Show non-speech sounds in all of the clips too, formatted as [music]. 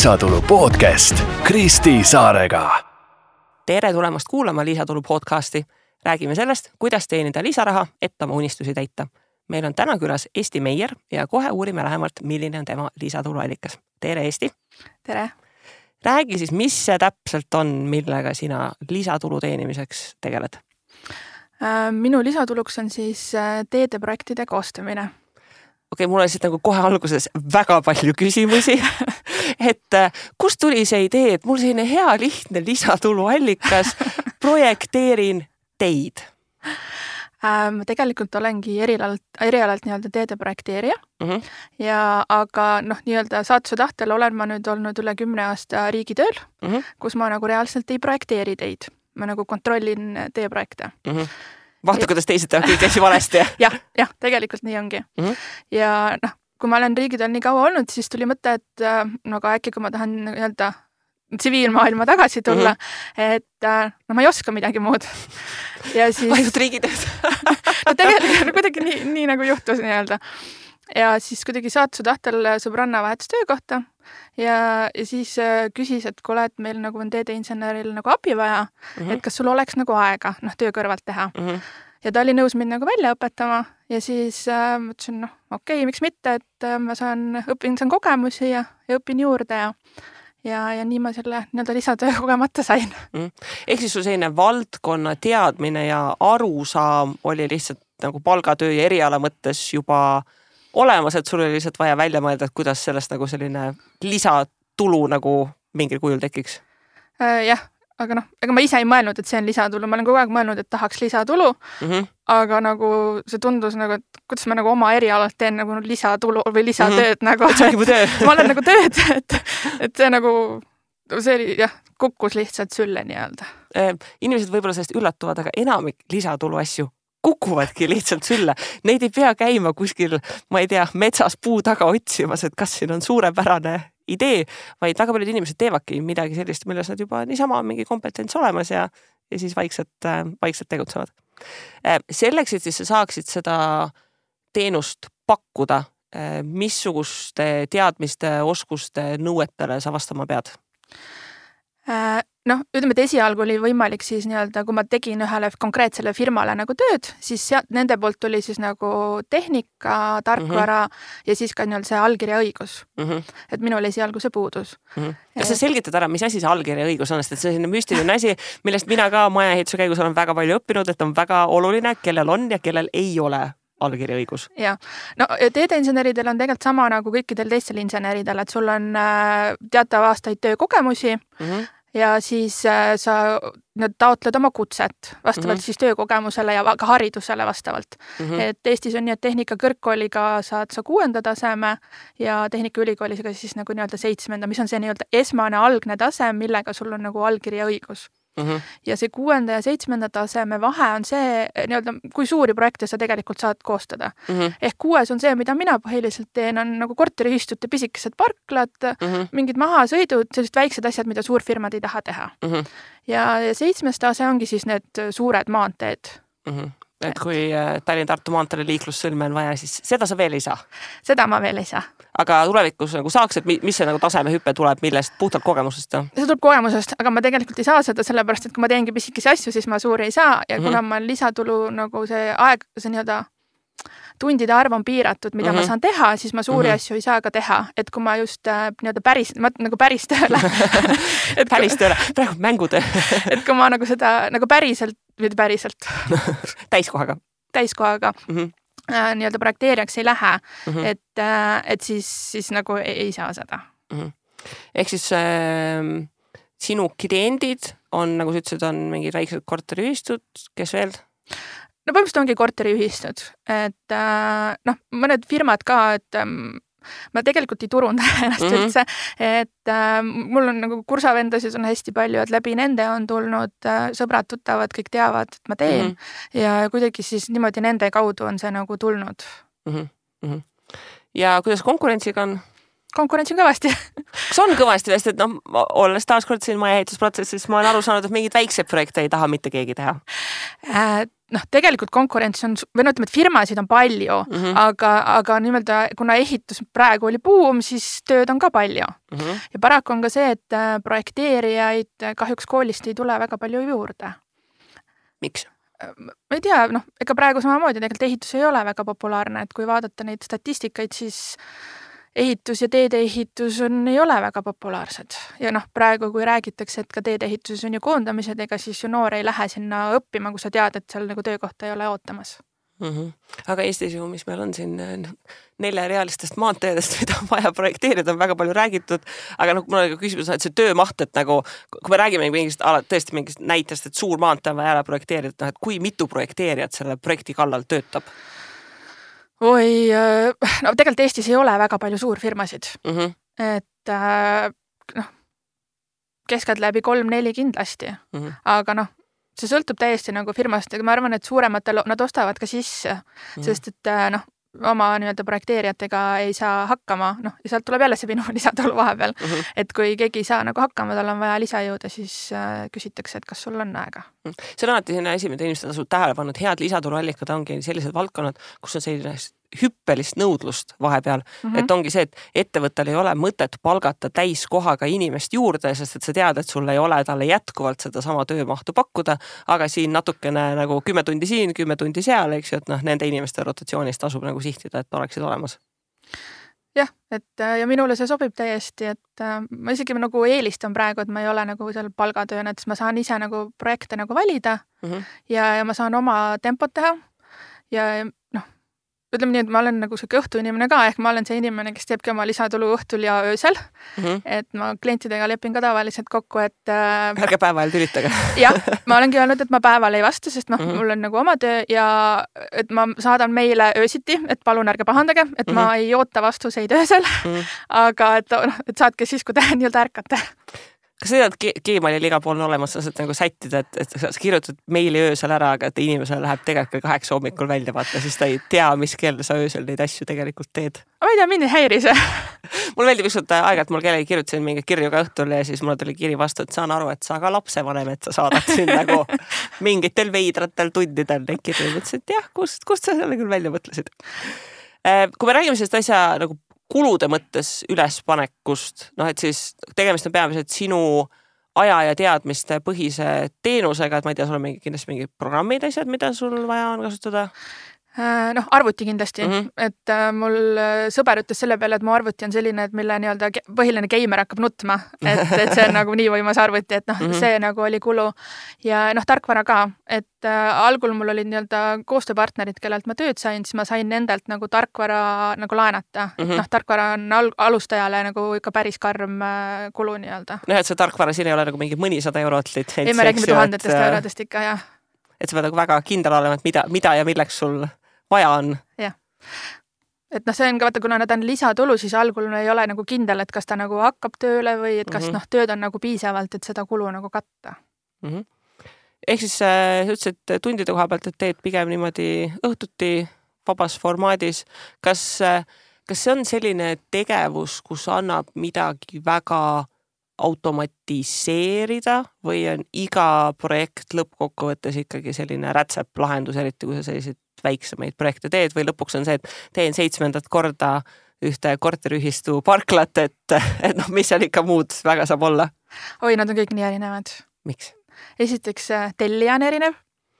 lisatulu podcast Kristi Saarega. tere tulemast kuulama Lisatulu podcasti. räägime sellest, kuidas teenida lisaraha, et oma unistusi täita. meil on täna külas Eesti Meier ja kohe uurime lähemalt, milline on tema lisatuluallikas. tere, Eesti. tere. räägi siis, mis see täpselt on, millega sina lisatulu teenimiseks tegeled? Äh, minu lisatuluks on siis äh, teedeprojektide koostamine okei okay,, mul on lihtsalt nagu kohe alguses väga palju küsimusi [laughs] et äh, kust tuli see idee, et mul selline hea lihtne lisatuluallikas, [laughs] projekteerin teid äh,? ma tegelikult olengi erialalt, erialalt nii-öelda teede projekteerija mm. -hmm. ja aga noh, nii-öelda saatuse tahtel olen ma nüüd olnud üle kümne aasta riigitööl mm, -hmm. kus ma nagu reaalselt ei projekteeri teid, ma nagu kontrollin teeprojekte mm. -hmm vaata, kuidas teised teevad kõiki asju [laughs] valesti jah, jah, tegelikult nii ongi mm. -hmm. ja noh, kui ma olen riigitööl nii kaua olnud, siis tuli mõte, et äh, no aga äkki, kui ma tahan nii-öelda tsiviilmaailma tagasi tulla mm, -hmm. et äh, no ma ei oska midagi muud. [laughs] ja siis. ainult riigitööd [laughs] no tegelikult kuidagi nii, nii nagu juhtus nii-öelda. ja siis kuidagi saatuse tahtel sõbranna vahetas töökohta ja, ja siis äh, küsis, et kuule, et meil nagu on teedeinseneril nagu abi vaja mm, -hmm. et kas sul oleks nagu aega noh, töö kõrvalt teha mm. -hmm. Ja ta oli nõus mind nagu välja õpetama ja siis äh, mõtlesin, noh, okei okay,, miks mitte, et äh, ma saan, õpin, saan kogemusi ja, ja õpin juurde ja ja, ja nii ma selle nii-öelda lisatöö [laughs] kogemata sain mm.. ehk siis sul selline valdkonna teadmine ja arusaam oli lihtsalt nagu palgatöö ja eriala mõttes juba olemas, et sul oli lihtsalt vaja välja mõelda, et kuidas sellest nagu selline lisatulu nagu mingil kujul tekiks äh,? jah, aga noh, ega ma ise ei mõelnud, et see on lisatulu, ma olen kogu aeg mõelnud, et tahaks lisatulu mm. -hmm. aga nagu see tundus nagu, et kuidas ma nagu oma erialalt teen nagu lisatulu või lisatööd mm -hmm. nagu. see ongi mu töö [laughs] ma olen nagu tööd, et, et see nagu, see oli jah, kukkus lihtsalt sülle nii-öelda äh,. inimesed võib-olla sellest üllatuvad, aga enamik lisatulu asju kukuvadki lihtsalt sülle. Neid ei pea käima kuskil, ma ei tea, metsas puu taga otsimas, et kas siin on suurepärane idee, vaid väga paljud inimesed teevadki midagi sellist, milles nad juba niisama on mingi kompetents olemas ja, ja siis vaikselt, äh, vaikselt tegutsevad. Äh, selleks, et siis sa saaksid seda teenust pakkuda, äh, missuguste teadmiste, oskuste, nõuetele sa vastama pead? Noh, ütleme, et esialgu oli võimalik siis nii-öelda, kui ma tegin ühele konkreetsele firmale nagu tööd, siis sealt nende poolt tuli siis nagu tehnika, tarkvara mm -hmm. ja siis ka nii-öelda see allkirjaõigus mm. -hmm. et minul esialgu see puudus mm. -hmm. kas sa selgitad ära, mis asi see allkirjaõigus on, sest et see on selline müstiline asi, millest mina ka majaehituse käigus olen väga palju õppinud, et on väga oluline, kellel on ja kellel ei ole allkirjaõigus. jah, no teedeinseneridel on tegelikult sama nagu kõikidel teistel inseneridel, et sul on äh, teatav aastaid töökogemusi mm. -hmm ja siis äh, sa taotled oma kutset vastavalt mm -hmm. siis töökogemusele ja ka haridusele vastavalt mm. -hmm. et Eestis on nii, et Tehnikaõrgkooliga saad sa kuuenda taseme ja Tehnikaülikoolis ka siis nagu nii-öelda seitsmenda, mis on see nii-öelda esmane algne tase, millega sul on nagu allkirjaõigus Mm -hmm. ja see kuuenda ja seitsmenda taseme vahe on see nii-öelda, kui suuri projekte sa tegelikult saad koostada mm. -hmm. ehk kuues on see, mida mina põhiliselt teen, on nagu korteriühistute pisikesed parklad mm, -hmm. mingid mahasõidud, sellised väiksed asjad, mida suurfirmad ei taha teha mm. -hmm. ja, ja seitsmes tase ongi siis need suured maanteed mm. -hmm et kui äh, Tallinna-Tartu maanteele liiklussõlme on vaja, siis seda sa veel ei saa? seda ma veel ei saa. aga tulevikus nagu saaks, et mis see nagu tasemehüpe tuleb, millest, puhtalt kogemusest? see tuleb kogemusest, aga ma tegelikult ei saa seda, sellepärast et kui ma teengi pisikesi asju, siis ma suuri ei saa ja mm -hmm. kuna ma lisatulu nagu see aeg, see nii-öelda tundide arv on piiratud, mida mm -hmm. ma mhm. saan teha, siis ma suuri mm -hmm. asju ei saa ka teha, et kui ma just äh, nii-öelda päris, ma nagu päris tööle [laughs] päris tööle, praegu mängutöö [laughs] et kui ma nagu seda nagu päriselt, mitte päriselt [laughs] täiskohaga. täiskohaga mm -hmm. äh, nii-öelda projekteerijaks ei lähe mm, -hmm. et äh,, et siis, siis nagu ei, ei saa seda mm. -hmm. ehk siis äh, sinu kliendid on, nagu sa ütlesid, on mingid väiksed korteriühistud, kes veel? No põhimõtteliselt ongi korteriühistud, et äh, noh, mõned firmad ka, et ähm, ma tegelikult ei turunda [laughs] ennast mm -hmm. üldse, et äh, mul on nagu kursavendasid on hästi palju, et läbi nende on tulnud äh, sõbrad-tuttavad, kõik teavad, et ma teen mm -hmm. ja kuidagi siis niimoodi nende kaudu on see nagu tulnud mm. -hmm. ja kuidas konkurentsiga on? konkurents on kõvasti kas on kõvasti, sest et noh, olles taaskord siin maja ehitusprotsessis, ma olen aru saanud, et mingeid väikseid projekte ei taha mitte keegi teha äh,. Noh, tegelikult konkurents on või no ütleme, et firmasid on palju mm, -hmm. aga, aga nii-öelda kuna ehitus praegu oli buum, siis tööd on ka palju mm. -hmm. ja paraku on ka see, et äh, projekteerijaid kahjuks koolist ei tule väga palju juurde. miks? ma ei tea, noh, ega praegu samamoodi tegelikult ehitus ei ole väga populaarne, et kui vaadata neid statistikaid, siis ehitus ja teedeehitus on, ei ole väga populaarsed ja noh, praegu kui räägitakse, et ka teedeehituses on ju koondamised, ega siis ju noor ei lähe sinna õppima, kui sa tead, et seal nagu töökohta ei ole ootamas mm. -hmm. aga Eestis ju, mis meil on siin noh, neljarealistest maanteedest, [laughs] mida on vaja projekteerida, on väga palju räägitud, aga noh, mul on ka küsimus, et see töömaht, et nagu kui me räägime mingist, tõesti mingist näitest, et suur maantee on vaja ära projekteerida, et noh, et kui mitu projekteerijat selle projekti kallal töötab oi, äh, no tegelikult Eestis ei ole väga palju suurfirmasid mm. -hmm. et äh, noh, keskeltläbi kolm-neli kindlasti mm, -hmm. aga noh, see sõltub täiesti nagu firmast, aga ma arvan, et suurematel nad ostavad ka sisse mm, -hmm. sest et äh, noh, oma nii-öelda projekteerijatega ei saa hakkama, noh, ja sealt tuleb jälle see minu [laughs] lisatulu vahepeal mm. -hmm. et kui keegi ei saa nagu hakkama, tal on vaja lisajõude, siis äh, küsitakse, et kas sul on aega. Mhm. see on alati selline asi, mida inimesed tasuvad tähelepanu, et head lisatuluallikad ongi sellised valdkonnad, kus on selline hüppelist nõudlust vahepeal mm, -hmm. et ongi see, et ettevõttel ei ole mõtet palgata täiskohaga inimest juurde, sest et sa tead, et sul ei ole talle jätkuvalt sedasama töömahtu pakkuda, aga siin natukene nagu kümme tundi siin, kümme tundi seal, eks ju, et noh, nende inimeste rotatsioonis tasub nagu sihtida, et oleksid olemas jah, et ja minule see sobib täiesti, et äh, ma isegi nagu eelistan praegu, et ma ei ole nagu seal palgatööna, et siis ma saan ise nagu projekte nagu valida mm -hmm. ja, ja ma saan oma tempot teha. ja noh, ütleme nii, et ma olen nagu sihuke õhtuinimene ka, ehk ma olen see inimene, kes teebki oma lisatulu õhtul ja öösel mm. -hmm. et ma klientidega lepin ka tavaliselt kokku, et äh,. ärge päeva ajal tülitage [laughs] jah, ma olengi öelnud, et ma päeval ei vasta, sest noh mm, -hmm. mul on nagu oma töö ja et ma saadan meile öösiti, et palun ärge pahandage, et mm -hmm. ma mhm. ei oota vastuseid öösel mm. -hmm. aga et noh, et saatke siis, kui te [laughs] nii-öelda ärkate kas sa tead, Gmailil igal pool on olemas, sa saad nagu sättida, et, et sa kirjutad meili öösel ära, aga et inimesele läheb tegelikult kell kaheksa hommikul välja, vaata, siis ta ei tea, mis kell sa öösel neid asju tegelikult teed. ma ei tea, mind ei häiri see [laughs] mul meeldib ükskord aeg-ajalt mul kellelegi kirjutasin mingeid kirju ka õhtul ja siis mulle tuli kiri vastu, et saan aru, et sa ka lapsevanem, et sa saadad siin [laughs] nagu mingitel veidratel tundidel neid kirju. mõtlesin, et jah, kust, kust sa selle küll välja mõtlesid. Äh, kui me räägime sellest asja nagu kulude mõttes ülespanekust, noh, et siis tegemist on peamiselt sinu aja ja teadmiste põhise teenusega, et ma ei tea, sul on mingi kindlasti mingid programmid, asjad, mida sul vaja on kasutada noh, arvuti kindlasti mm, -hmm. et äh, mul äh, sõber ütles selle peale, et mu arvuti on selline, et mille nii-öelda põhiline geimer hakkab nutma, et, et see on nagu nii võimas arvuti, et noh mm, -hmm. see nagu oli kulu. ja noh, tarkvara ka, et äh, algul mul olid nii-öelda koostööpartnerid, kellelt ma tööd sain, siis ma sain nendelt nagu tarkvara nagu laenata mm, -hmm. noh, tarkvara on al alustajale nagu ikka päris karm äh, kulu nii-öelda. noh, et see tarkvara siin ei ole nagu mingi mõnisada eurot litsents. ei, me räägime tuhandetest et, eurodest ikka, jah. et sa pead nagu väga kindel olema, et mida, mida ja milleks sul vaja on. jah et noh, see on ka vaata, kuna nad on lisatulu, siis algul ei ole nagu kindel, et kas ta nagu hakkab tööle või et kas mm -hmm. noh, tööd on nagu piisavalt, et seda kulu nagu katta mm. -hmm. ehk siis äh, sa ütlesid tundide koha pealt, et teed pigem niimoodi õhtuti vabas formaadis. kas, äh, kas see on selline tegevus, kus annab midagi väga automatiseerida või on iga projekt lõppkokkuvõttes ikkagi selline rätseplahendus, eriti kui sa selliseid väiksemaid projekte teed või lõpuks on see, et teen seitsmendat korda ühte korteriühistu parklat, et, et noh, mis seal ikka muud väga saab olla? oi, nad on kõik nii erinevad. miks? esiteks äh, tellija on erinev,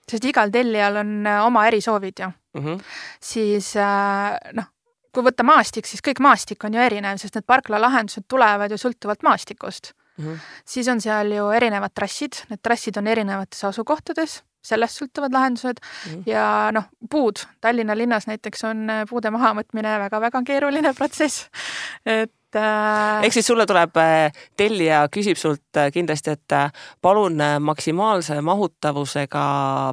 sest igal tellijal on äh, oma erisoovid ju mm. -hmm. siis äh, noh, kui võtta maastik, siis kõik maastik on ju erinev, sest need parklalahendused tulevad ju sõltuvalt maastikust mm. -hmm. siis on seal ju erinevad trassid, need trassid on erinevates asukohtades sellest sõltuvad lahendused mm -hmm. ja noh, puud Tallinna linnas näiteks on äh, puude mahavõtmine väga-väga keeruline [laughs] protsess, et äh.... ehk siis sulle tuleb äh, tellija, küsib sult kindlasti, et palun maksimaalse mahutavusega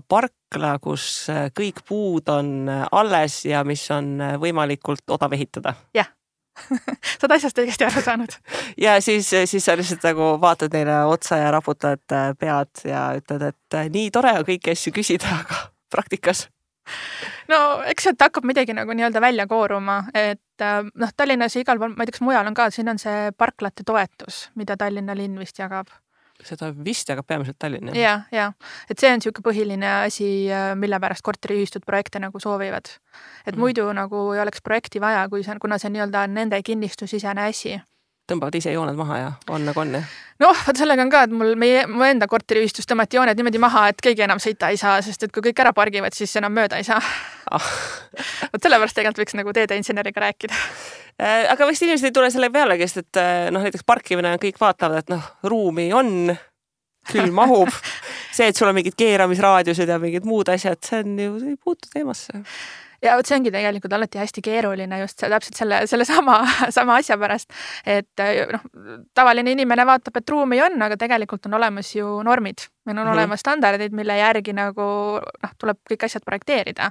parkla, kus kõik puud on alles ja mis on võimalikult odav ehitada. jah sa oled asjast õigesti aru saanud. [laughs] ja siis, siis sa lihtsalt nagu vaatad neile otsa ja raputad äh, pead ja ütled, et äh, nii tore on kõiki asju küsida, aga [laughs] praktikas no eks sealt hakkab midagi nagu nii-öelda välja kooruma, et äh, noh, Tallinnas ja igal pool, ma ei tea, kas mujal on ka, siin on see parklate toetus, mida Tallinna linn vist jagab seda vist jagab peamiselt Tallinn ja, ja et see on niisugune põhiline asi, mille pärast korteriühistud projekte nagu soovivad. et Mhm. muidu nagu ei oleks projekti vaja, kui see on, kuna see nii-öelda on nende kinnistusisene asi tõmbavad ise jooned maha ja on nagu on jah? noh, vot sellega on ka, et mul meie, mu enda korteriühistus tõmmati jooned niimoodi maha, et keegi enam sõita ei saa, sest et kui kõik ära pargivad, siis enam mööda ei saa. Ah. [laughs] vot sellepärast tegelikult võiks nagu teedeinseneriga rääkida. Äh, aga vist inimesed ei tule selle pealegi, sest et äh, noh, näiteks parkimine kõik vaatavad, et noh, ruumi on, küll mahub. [laughs] see, et sul on mingid keeramisraadiused ja mingid muud asjad, see on ju, ei puutu teemasse. Ja vot see ongi tegelikult alati hästi keeruline just see, täpselt selle, sellesama, [laughs] sama asja pärast, et noh, tavaline inimene vaatab, et ruumi on, aga tegelikult on olemas ju normid. meil on mm. -hmm. olemas standardid, mille järgi nagu noh, tuleb kõik asjad projekteerida.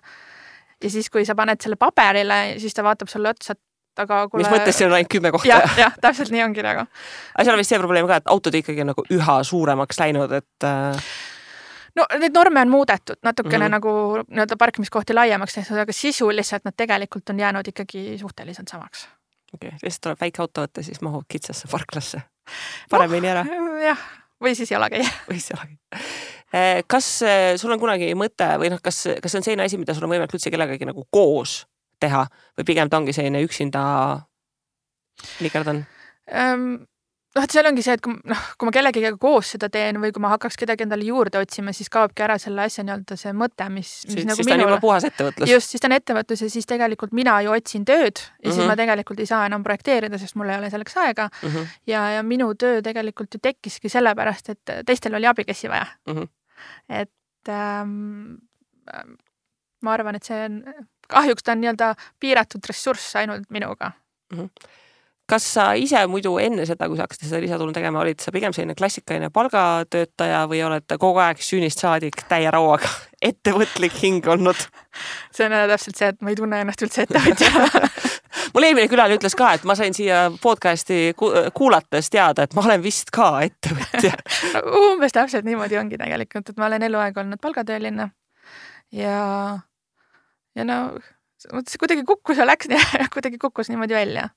ja siis, kui sa paned selle paberile, siis ta vaatab sulle otsa, et aga kuule. mis mõttes siin on ainult kümme kohta? jah, jah, täpselt nii ongi nagu. aga seal on vist see probleem ka, et autod ikkagi on nagu üha suuremaks läinud, et äh, no neid norme on muudetud natukene mm -hmm. nagu nii-öelda parkimiskohti laiemaks tehtud, aga sisuliselt nad tegelikult on jäänud ikkagi suhteliselt samaks. okei okay., lihtsalt tuleb väike auto võtta, siis mahub kitsasse parklasse paremini ära jah, või siis jalakäija. [laughs] või seal. kas äh, sul on kunagi mõte või noh, kas, kas see on selline asi, mida sul on võimalik üldse kellegagi nagu koos teha või pigem ta ongi selline üksinda nikerdan? Noh, et seal ongi see, et kui noh, kui ma kellegagi koos seda teen või kui ma hakkaks kedagi endale juurde otsima, siis kaobki ära selle asja nii-öelda see mõte, mis, mis siis, nagu siis ta on minul juba puhas ettevõtlus. just, siis ta on ettevõtlus ja siis tegelikult mina ju otsin tööd ja mm -hmm. siis Mhm. ma tegelikult ei saa enam projekteerida, sest mul ei ole selleks aega Mm -hmm. ja, ja minu töö tegelikult ju tekkiski sellepärast, et teistel oli abikäsi vaja Mhm. et ähm, ma arvan, et see on, kahjuks ta on nii-öelda piiratud ressurss ainult minuga. Kas sa ise muidu enne seda, kui sa hakkasid seda lisatulu tegema, olid sa pigem selline klassikaline palgatöötaja või oled kogu aeg sünnist saadik täie rauaga [laughs] ettevõtlik hing olnud? see on jälle täpselt see, et ma ei tunne ennast üldse ettevõtjana. [laughs] Mul eelmine külaline ütles ka, et ma sain siia podcast'i ku kuulates teada, et ma olen vist ka ettevõtja. [laughs] Umbes täpselt niimoodi ongi tegelikult, et ma olen eluaeg olnud palgatööline ja, ja no see kuidagi kukkus ja läks, [laughs] kuidagi kukkus niimoodi välja.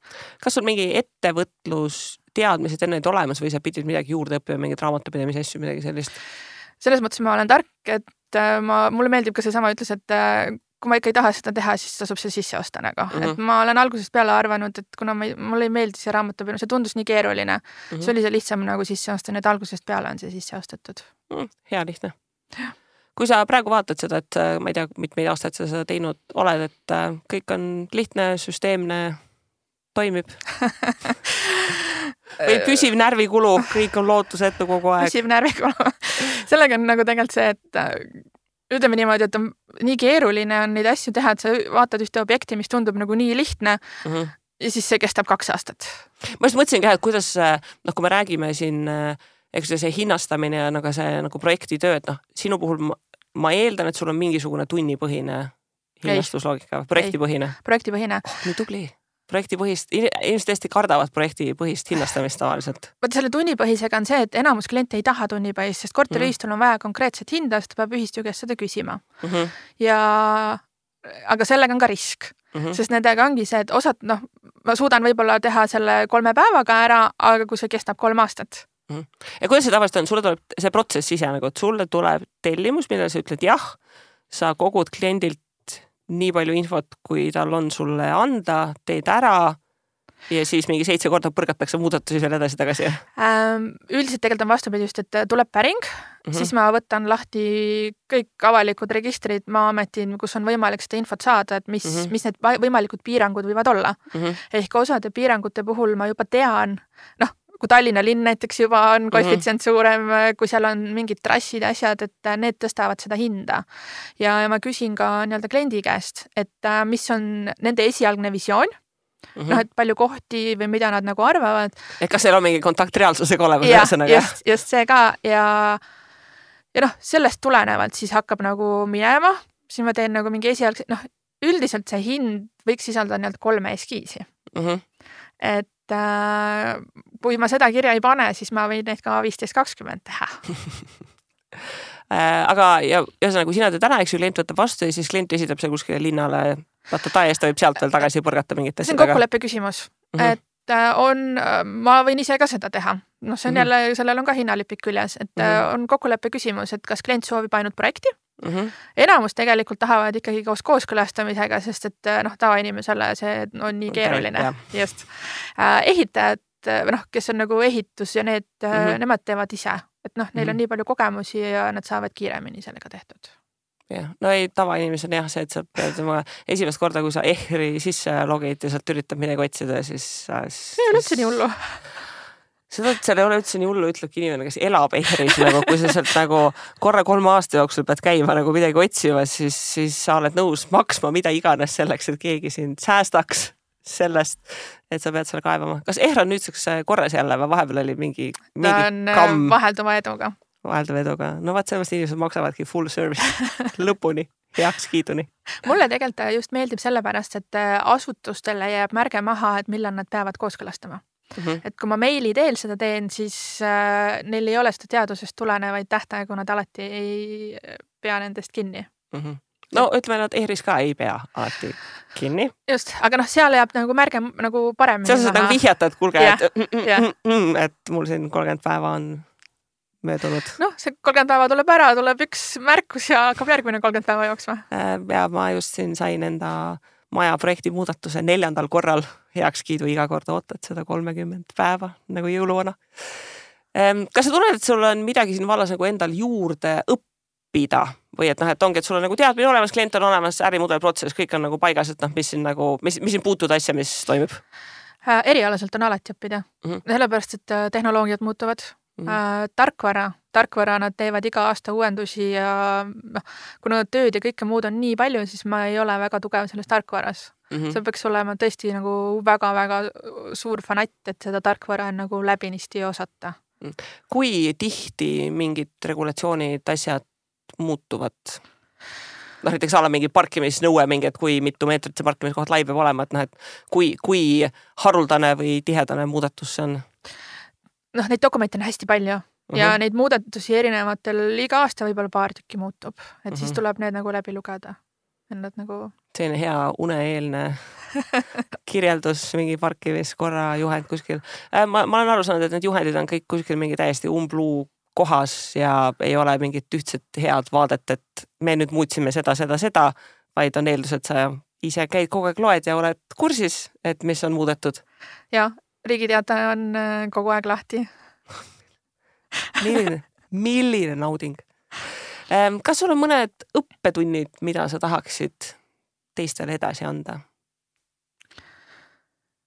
kas sul mingi ettevõtlusteadmised enne olid olemas või sa pidid midagi juurde õppima, mingeid raamatupidamise asju, midagi sellist? selles mõttes ma olen tark, et äh, ma, mulle meeldib ka seesama ütlus, et äh, kui ma ikka ei taha seda teha, siis tasub see sisse osta nagu mm, -hmm. et ma olen algusest peale arvanud, et kuna ma ei, mulle ei meeldi see raamatupidamine, see tundus nii keeruline mm, Mhm. -hmm. see oli see lihtsam nagu sisse osta, nii et algusest peale on see sisse ostetud. mm,. hea lihtne. Kui sa praegu vaatad seda, et äh, ma ei tea, mitmeid aastaid sa seda teinud oled, et äh, kõik on lihtne, süsteemne, toimib [laughs] või püsiv närvikulu, kõik on lootusetu kogu aeg. püsiv närvikulu sellega on nagu tegelikult see, et äh, ütleme niimoodi, et on nii keeruline on neid asju teha, et sa vaatad ühte objekti, mis tundub nagu nii lihtne mm. -hmm. ja siis see kestab kaks aastat. ma just mõtlesingi jah, et kuidas noh, kui me räägime siin, eks ju see hinnastamine ja nagu see nagu projektitöö, et noh, sinu puhul ma, ma eeldan, et sul on mingisugune tunnipõhine hinnastusloogika, projektipõhine. projektipõhine oh,. nii tubli projektipõhist, inimesed tõesti kardavad projektipõhist hinnastamist tavaliselt. vot selle tunnipõhisega on see, et enamus kliente ei taha tunnipõhist, sest korteriühistul on vaja konkreetset hinda, sest ta peab ühistu käest seda küsima mm. -hmm. ja aga sellega on ka risk mm, -hmm. sest nendega ongi see, et osad noh, ma suudan võib-olla teha selle kolme päevaga ära, aga kui see kestab kolm aastat mm. -hmm. Ja kuidas see tavaliselt on, sulle tuleb see protsess ise nagu, et sulle tuleb tellimus, millele sa ütled jah, sa kogud kliendilt nii palju infot, kui tal on sulle anda, teed ära ja siis mingi seitse korda põrgatakse muudatusi veel edasi-tagasi ähm,? üldiselt tegelikult on vastupidi just, et tuleb päring mm, -hmm. siis ma võtan lahti kõik avalikud registrid, Maa-ameti, kus on võimalik seda infot saada, et mis mm, -hmm. mis need võimalikud piirangud võivad olla mm. -hmm. ehk osade piirangute puhul ma juba tean, noh, kui Tallinna linn näiteks juba on koefitsient mm -hmm. suurem, kui seal on mingid trassid ja asjad, et need tõstavad seda hinda. ja, ja ma küsin ka nii-öelda kliendi käest, et mis on nende esialgne visioon Mm -hmm. noh, et palju kohti või mida nad nagu arvavad. et kas neil on mingi kontakt reaalsusega olemas ühesõnaga? just, just see ka ja, ja noh, sellest tulenevalt siis hakkab nagu minema, siis ma teen nagu mingi esialgse, noh, üldiselt see hind võiks sisaldada nii-öelda kolme eskiisi mm. -hmm. et äh, kui ma seda kirja ei pane, siis ma võin neid ka viisteist, kakskümmend teha [laughs] aga ja ühesõnaga, kui sina teed ära, eks ju, klient võtab vastu ja siis klient esitab see kuskile linnale ta-ta-ta ja siis ta võib sealt veel tagasi põrgata mingit asja. see on kokkuleppe küsimus mm, -hmm. et äh, on, ma võin ise ka seda teha, noh, see on Mhm. jälle, sellel on ka hinnalipik küljes, et mm. -hmm. on kokkuleppe küsimus, et kas klient soovib ainult projekti mm. -hmm. enamus tegelikult tahavad ikkagi koos kooskõlastamisega, sest et noh, tavainimesele see on nii keeruline just äh,. ehitajad või noh, kes on nagu ehitus ja need mm, Mhm. -hmm. nemad teevad ise, et noh, neil Mhm. on nii palju kogemusi ja nad saavad kiiremini sellega tehtud. jah, no ei, tavainimesel jah, see, et sa pead oma esimest korda, kui sa EHR-i sisse logid ja sealt üritad midagi otsida, siis. see ei ole üldse nii hullu. seda, et seal ei ole üldse nii hullu, ütlebki inimene, kes elab EHR-is nagu, kui sa sealt nagu korra kolme aasta jooksul pead käima nagu midagi otsimas, siis, siis sa oled nõus maksma mida iganes selleks, et keegi sind säästaks sellest, et sa pead seal kaevama. kas EHR on nüüdseks korras jälle või vahepeal oli mingi, ta mingi on äh, kamm vahelduva eduga. vahelduva eduga? no vaat sellepärast inimesed maksavadki full service [laughs] lõpuni, heakskiiduni. mulle tegelikult äh, just meeldib sellepärast, et äh, asutustele jääb märge maha, et millal nad peavad kooskõlastama. Mm -hmm. et kui ma meili teel seda teen, siis äh, neil ei ole seda teadusest tulenevaid tähtaegu, nad alati ei pea nendest kinni. Mm -hmm. No ütleme, nad ERis ka ei pea alati kinni. just, aga noh, seal jääb nagu märge nagu paremini. seal sa nagu vihjata, et kuulge, et, mm, jah. mm, mm, et mul siin kolmkümmend päeva on möödunud. noh, see kolmkümmend päeva tuleb ära, tuleb üks märkus ja hakkab järgmine kolmkümmend päeva jooksma. ja ma just siin sain enda maja projekti muudatuse neljandal korral heakskiidu, iga kord ootad seda kolmekümmend päeva nagu jõuluvana. kas sa tunned, et sul on midagi siin vallas nagu endal juurde õppida või et noh, et ongi, et sul on nagu teadmine olemas, klient on olemas, ärimudel, protsess, kõik on nagu paigas, et noh, mis siin nagu, mis, mis siin puutud asja, mis toimub? Äh, erialaselt on alati õppida mm, Mhm. -hmm. sellepärast et äh, tehnoloogiad muutuvad mm. -hmm. tarkvara, tarkvara, nad teevad iga aasta uuendusi ja noh, kuna tööd ja kõike muud on nii palju, siis ma ei ole väga tugev selles tarkvaras Mm mm. -hmm. see peaks olema tõesti nagu väga-väga suur fanatt, et seda tarkvara nagu läbinisti osata. kui tihti mingid regulatsioonid, asjad muutuvad? noh, näiteks a la mingi parkimisnõue, mingi, et kui mitu meetrit see parkimiskoht lai peab olema, et noh, et kui, kui haruldane või tihedane muudatus see on? noh, neid dokumente on hästi palju uh -huh. ja Mhm. neid muudatusi erinevatel, iga aasta võib-olla paar tükki muutub, et uh -huh. siis Mhm. tuleb need nagu läbi lugeda. et nad nagu selline hea uneeelne [laughs] kirjeldus, mingi parkimiskorra juhend kuskil. ma, ma olen aru saanud, et need juhendid on kõik kuskil mingi täiesti umbluu kohas ja ei ole mingit ühtset head vaadet, et me nüüd muutsime seda, seda, seda, vaid on eeldus, et sa ise käid kogu aeg loed ja oled kursis, et mis on muudetud. ja Riigi Teataja on äh, kogu aeg lahti. [laughs] milline, milline nauding. kas sul on mõned õppetunnid, mida sa tahaksid teistele edasi anda?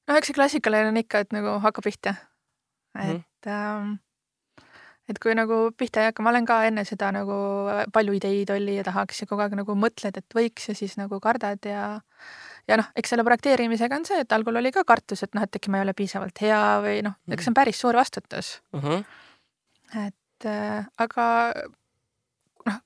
noh, eks see klassikaline on ikka, et nagu hakka pihta. et Mhm. mm. ähm, et kui nagu pihta ei hakka, ma olen ka enne seda nagu palju ideid oli ja tahaks ja kogu aeg nagu mõtled, et võiks ja siis nagu kardad ja ja noh, eks selle projekteerimisega on see, et algul oli ka kartus, et noh, et äkki ma ei ole piisavalt hea või noh, eks see on päris suur vastutus Uh -huh. et äh, aga noh,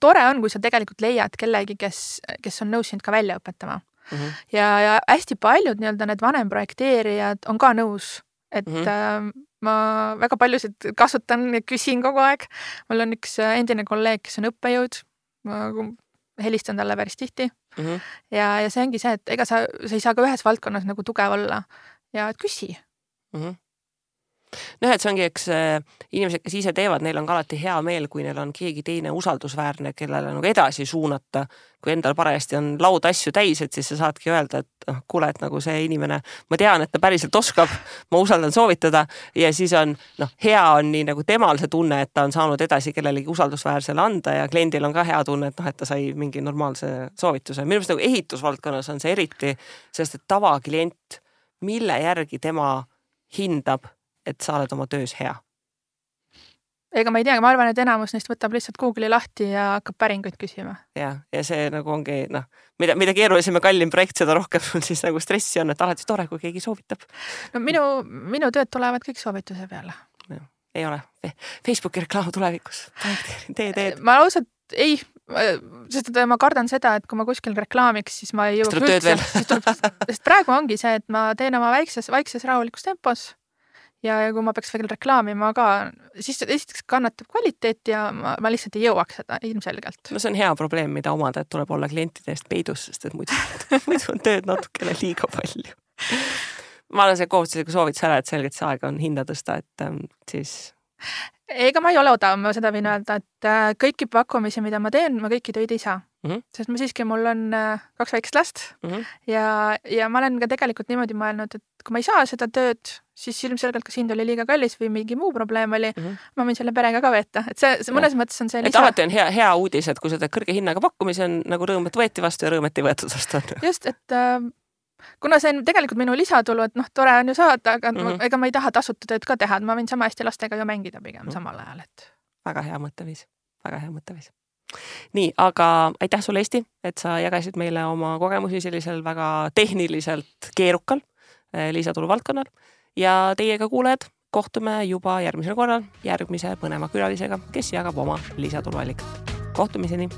tore on, kui sa tegelikult leiad kellegi, kes, kes on nõus sind ka välja õpetama Uh -huh. ja, ja hästi paljud nii-öelda need vanem projekteerijad on ka nõus, et mm Mhm. -hmm. äh, ma väga paljusid kasutan ja küsin kogu aeg. mul on üks äh, endine kolleeg, kes on õppejõud, ma helistan talle päris tihti Uh -huh. ja, ja see ongi see, et ega sa, sa ei saa ka ühes valdkonnas nagu tugev olla ja et küsi mm. -hmm. Noh, et see ongi, eks äh, inimesed, kes ise teevad, neil on ka alati hea meel, kui neil on keegi teine usaldusväärne, kellele nagu edasi suunata. kui endal parajasti on laud asju täis, et siis sa saadki öelda, et noh, kuule, et nagu see inimene, ma tean, et ta päriselt oskab, ma usaldan soovitada ja siis on noh, hea on nii nagu temal see tunne, et ta on saanud edasi kellelegi usaldusväärsele anda ja kliendil on ka hea tunne, et noh, et ta sai mingi normaalse soovituse. minu meelest nagu ehitusvaldkonnas on see eriti, sest et tavaklient, mille järgi tema hindab et sa oled oma töös hea? ega ma ei tea, ma arvan, et enamus neist võtab lihtsalt Google'i lahti ja hakkab päringuid küsima. ja, ja see nagu ongi noh, mida, mida keerulisem ja kallim projekt, seda rohkem sul siis nagu stressi on, et alati tore, kui keegi soovitab. no minu, minu tööd tulevad kõik soovituse peale. ei ole Facebooki reklaam tulevikus. tee, tee. ma ausalt ei, sest et ma kardan seda, et kui ma kuskil reklaamiks, siis ma ei jõua üldse, sest praegu ongi see, et ma teen oma väikses, vaikses rahulikus tempos ja, ja kui ma peaks veel reklaamima ka, siis esiteks kannatab kvaliteet ja ma, ma lihtsalt ei jõuaks seda ilmselgelt. no see on hea probleem, mida omada, et tuleb olla klientide eest peidus, sest et muidu, [laughs] muidu on tööd natukene liiga palju. ma olen see kohustusliku soovituse ära, et selgelt see aeg on hinda tõsta, et ähm, siis ega ma ei ole odav, ma seda võin öelda, et äh, kõiki pakkumisi, mida ma teen, ma kõiki töid ei saa mm. -hmm. sest ma siiski, mul on äh, kaks väikest last mm -hmm. ja, ja ma olen ka tegelikult niimoodi mõelnud, et kui ma ei saa seda tööd, siis ilmselgelt kas hind oli liiga kallis või mingi muu probleem oli mm, -hmm. ma võin selle perega ka veeta, et see, see mõnes ja. mõttes on see lisa. et alati on hea, hea uudis, et kui sa teed kõrge hinnaga pakkumisi, on nagu rõõm, et võeti vastu ja rõõm, et ei võetud vastu. just, et äh, kuna see on tegelikult minu lisatulu, et noh, tore on ju saada, aga mm -hmm. ega ma ei taha tasuta tööd ka teha, et ma võin sama hästi lastega ju mängida pigem mm -hmm. samal ajal, et. väga hea mõtteviis, väga hea mõtteviis. Nii, aga aitäh sulle, Eesti, et sa jagasid meile oma kogemusi sellisel väga tehniliselt keerukal eh, lisatulu valdkonnal ja teiega kuulajad, kohtume juba järgmisel korral järgmise põneva külalisega, kes jagab oma lisatuluallikat. kohtumiseni